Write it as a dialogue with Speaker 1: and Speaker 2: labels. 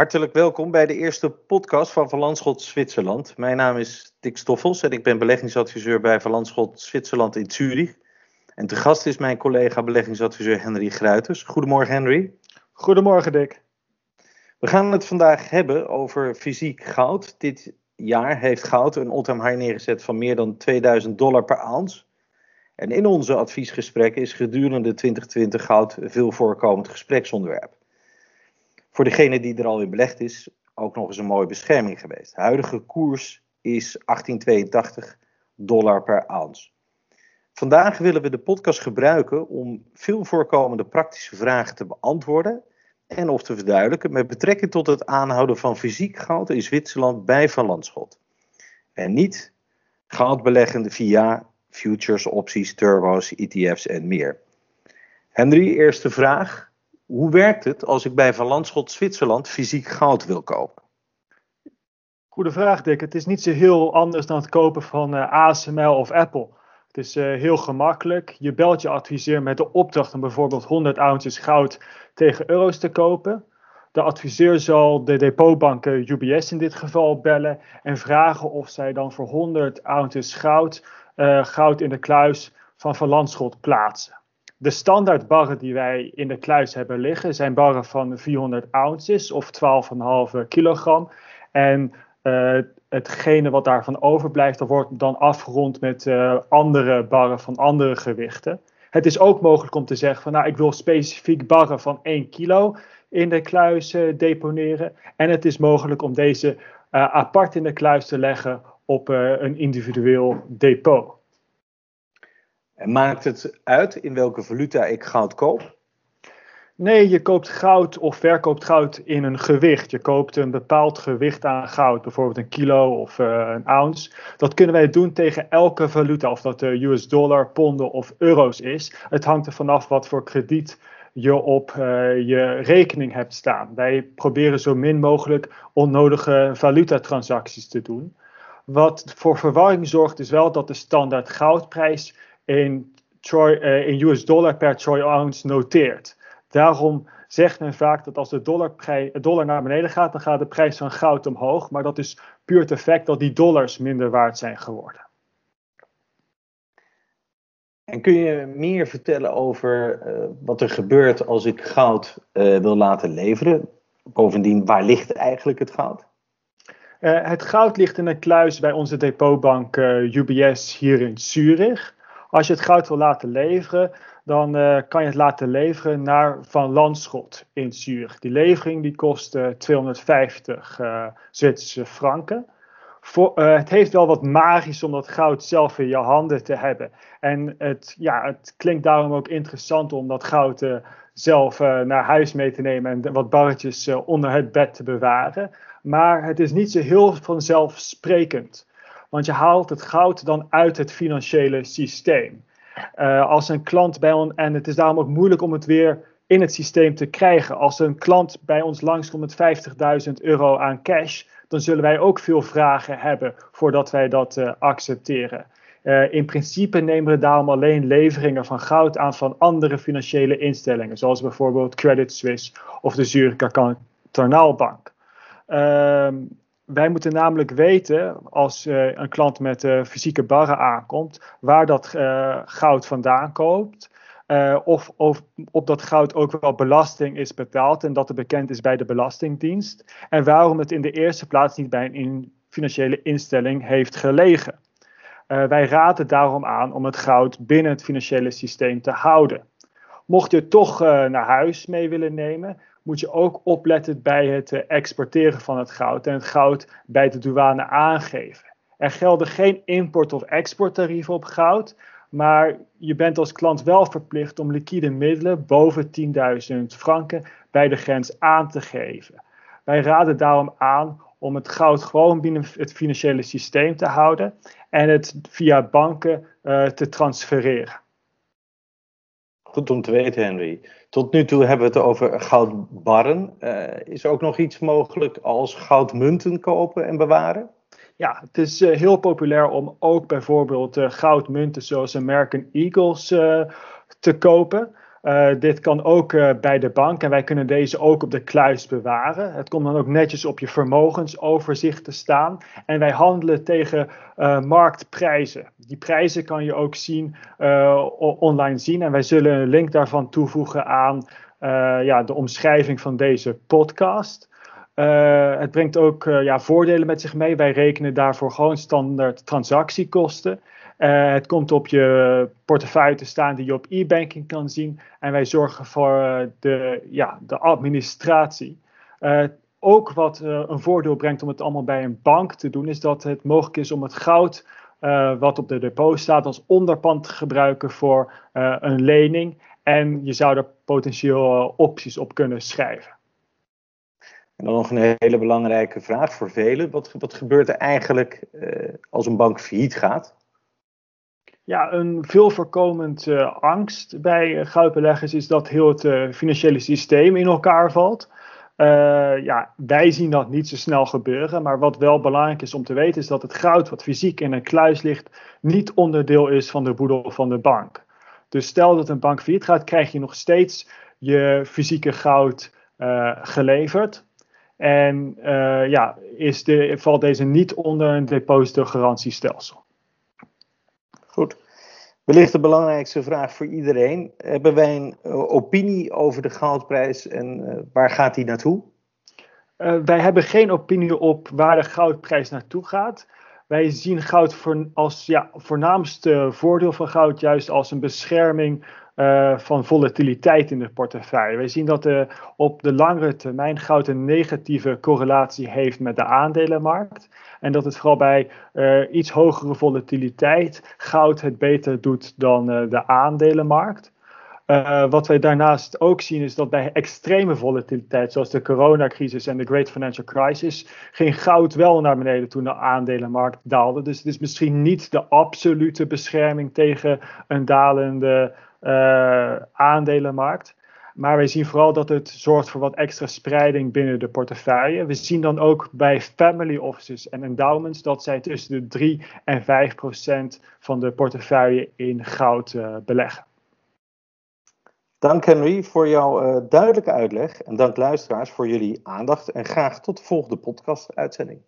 Speaker 1: Hartelijk welkom bij de eerste podcast van Van Landschot Zwitserland. Mijn naam is Dick Stoffels en ik ben beleggingsadviseur bij Van Landschot Zwitserland in Zurich. En te gast is mijn collega beleggingsadviseur Henry Gruiters. Goedemorgen Henry.
Speaker 2: Goedemorgen Dick.
Speaker 1: We gaan het vandaag hebben over fysiek goud. Dit jaar heeft goud een all-time high neergezet van meer dan 2000 dollar per ounce. En in onze adviesgesprekken is gedurende 2020 goud veel voorkomend gespreksonderwerp. Voor degene die er al in belegd is, ook nog eens een mooie bescherming geweest. De huidige koers is 1882 dollar per ounce. Vandaag willen we de podcast gebruiken om veel voorkomende praktische vragen te beantwoorden en of te verduidelijken met betrekking tot het aanhouden van fysiek goud in Zwitserland bij Van Landschot. En niet goud beleggen via futures, opties, turbo's, ETF's en meer. Henry, eerste vraag. Hoe werkt het als ik bij Van Landschot Zwitserland fysiek goud wil kopen?
Speaker 2: Goede vraag, Dick. Het is niet zo heel anders dan het kopen van uh, ASML of Apple. Het is uh, heel gemakkelijk. Je belt je adviseur met de opdracht om bijvoorbeeld 100 ounces goud tegen euro's te kopen. De adviseur zal de depotbank UBS in dit geval bellen en vragen of zij dan voor 100 ounces goud uh, goud in de kluis van Van Landschot plaatsen. De standaard barren die wij in de kluis hebben liggen zijn barren van 400 ounces of 12,5 kilogram. En uh, hetgene wat daarvan overblijft, wordt dan afgerond met uh, andere barren van andere gewichten. Het is ook mogelijk om te zeggen van nou ik wil specifiek barren van 1 kilo in de kluis uh, deponeren. En het is mogelijk om deze apart in de kluis te leggen op een individueel depot.
Speaker 1: Maakt het uit in welke valuta ik goud koop?
Speaker 2: Nee, je koopt goud of verkoopt goud in een gewicht. Je koopt een bepaald gewicht aan goud, bijvoorbeeld een kilo of uh, een ounce. Dat kunnen wij doen tegen elke valuta, of dat de US dollar, ponden of euro's is. Het hangt er vanaf wat voor krediet je op uh, je rekening hebt staan. Wij proberen zo min mogelijk onnodige valutatransacties te doen. Wat voor verwarring zorgt is wel dat de standaard goudprijs in, troy, uh, in US dollar per troy ounce noteert. Daarom zegt men vaak dat als de dollar, dollar naar beneden gaat, dan gaat de prijs van goud omhoog. Maar dat is puur het effect dat die dollars minder waard zijn geworden.
Speaker 1: En kun je meer vertellen over uh, wat er gebeurt als ik goud uh, wil laten leveren? Bovendien, waar ligt eigenlijk het goud?
Speaker 2: Uh, het goud ligt in een kluis bij onze depotbank UBS hier in Zurich. Als je het goud wil laten leveren, dan uh, kan je het laten leveren naar Van Landschot in Zurich. Die levering die kost uh, 250 uh, Zwitserse franken. Voor, het heeft wel wat magisch om dat goud zelf in je handen te hebben. En het, ja, het klinkt daarom ook interessant om dat goud zelf naar huis mee te nemen en wat barretjes onder het bed te bewaren. Maar het is niet zo heel vanzelfsprekend. Want je haalt het goud dan uit het financiële systeem. Uh, als een klant bij ons, en het is daarom ook moeilijk om het weer in het systeem te krijgen. Als een klant bij ons langskomt met 50.000 euro aan cash, dan zullen wij ook veel vragen hebben voordat wij dat uh, accepteren. Uh, in principe nemen we daarom alleen leveringen van goud aan van andere financiële instellingen, zoals bijvoorbeeld Credit Suisse of de Zurich Kantonaalbank. Ehm, wij moeten namelijk weten, als uh, een klant met uh, fysieke barren aankomt, waar dat uh, goud vandaan koopt. of, of op dat goud ook wel belasting is betaald en dat het bekend is bij de Belastingdienst. En waarom het in de eerste plaats niet bij een in financiële instelling heeft gelegen. wij raden daarom aan om het goud binnen het financiële systeem te houden. Mocht je toch naar huis mee willen nemen, moet je ook opletten bij het eh, exporteren van het goud en het goud bij de douane aangeven. Er gelden geen import- of exporttarieven op goud, maar je bent als klant wel verplicht om liquide middelen boven 10.000 franken bij de grens aan te geven. Wij raden daarom aan om het goud gewoon binnen het financiële systeem te houden en het via banken uh, te transfereren.
Speaker 1: Goed om te weten, Henry. Tot nu toe hebben we het over goudbarren. Uh, is er ook nog iets mogelijk als goudmunten kopen en bewaren?
Speaker 2: Ja, het is uh, heel populair om ook bijvoorbeeld uh, goudmunten zoals American Eagles te kopen. Uh, dit kan ook uh, bij de bank en wij kunnen deze ook op de kluis bewaren. Het komt dan ook netjes op je vermogensoverzicht te staan. En wij handelen tegen uh, marktprijzen. Die prijzen kan je ook zien, online zien. En wij zullen een link daarvan toevoegen aan ja, de omschrijving van deze podcast. het brengt ook ja, voordelen met zich mee. Wij rekenen daarvoor gewoon standaard transactiekosten. Uh, het komt op je portefeuille te staan die je op e-banking kan zien. En wij zorgen voor uh, de, ja, de administratie. Uh, ook wat een voordeel brengt om het allemaal bij een bank te doen, is dat het mogelijk is om het goud wat op de depot staat als onderpand te gebruiken voor een lening. En je zou er potentieel opties op kunnen schrijven.
Speaker 1: En dan nog een hele belangrijke vraag voor velen. Wat, wat gebeurt er eigenlijk als een bank failliet gaat?
Speaker 2: Ja, een veel voorkomend uh, angst bij uh, goudbeleggers is dat heel het uh, financiële systeem in elkaar valt. ja, wij zien dat niet zo snel gebeuren, maar wat wel belangrijk is om te weten is dat het goud wat fysiek in een kluis ligt niet onderdeel is van de boedel van de bank. Dus stel dat een bank failliet gaat, krijg je nog steeds je fysieke goud geleverd. En ja, is de, valt deze niet onder een depositogarantiestelsel.
Speaker 1: Goed. Wellicht de belangrijkste vraag voor iedereen. Hebben wij een uh, opinie over de goudprijs en uh, waar gaat die naartoe?
Speaker 2: Uh, wij hebben geen opinie op waar de goudprijs naartoe gaat. Wij zien goud voor, als ja, voornaamste voordeel van goud juist als een bescherming uh, van volatiliteit in de portefeuille. Wij zien dat de, op de langere termijn goud een negatieve correlatie heeft met de aandelenmarkt. En dat het vooral bij uh, iets hogere volatiliteit goud het beter doet dan de aandelenmarkt. Uh, wat wij daarnaast ook zien is dat bij extreme volatiliteit, zoals de coronacrisis en de Great Financial Crisis, ging goud wel naar beneden toen de aandelenmarkt daalde. Dus het is misschien niet de absolute bescherming tegen een dalende uh, aandelenmarkt. Maar wij zien vooral dat het zorgt voor wat extra spreiding binnen de portefeuille. We zien dan ook bij family offices en endowments dat zij tussen de 3 en 5 procent van de portefeuille in goud uh, beleggen.
Speaker 1: Dank Henry voor jouw uh, duidelijke uitleg en dank luisteraars voor jullie aandacht en graag tot de volgende podcast uitzending.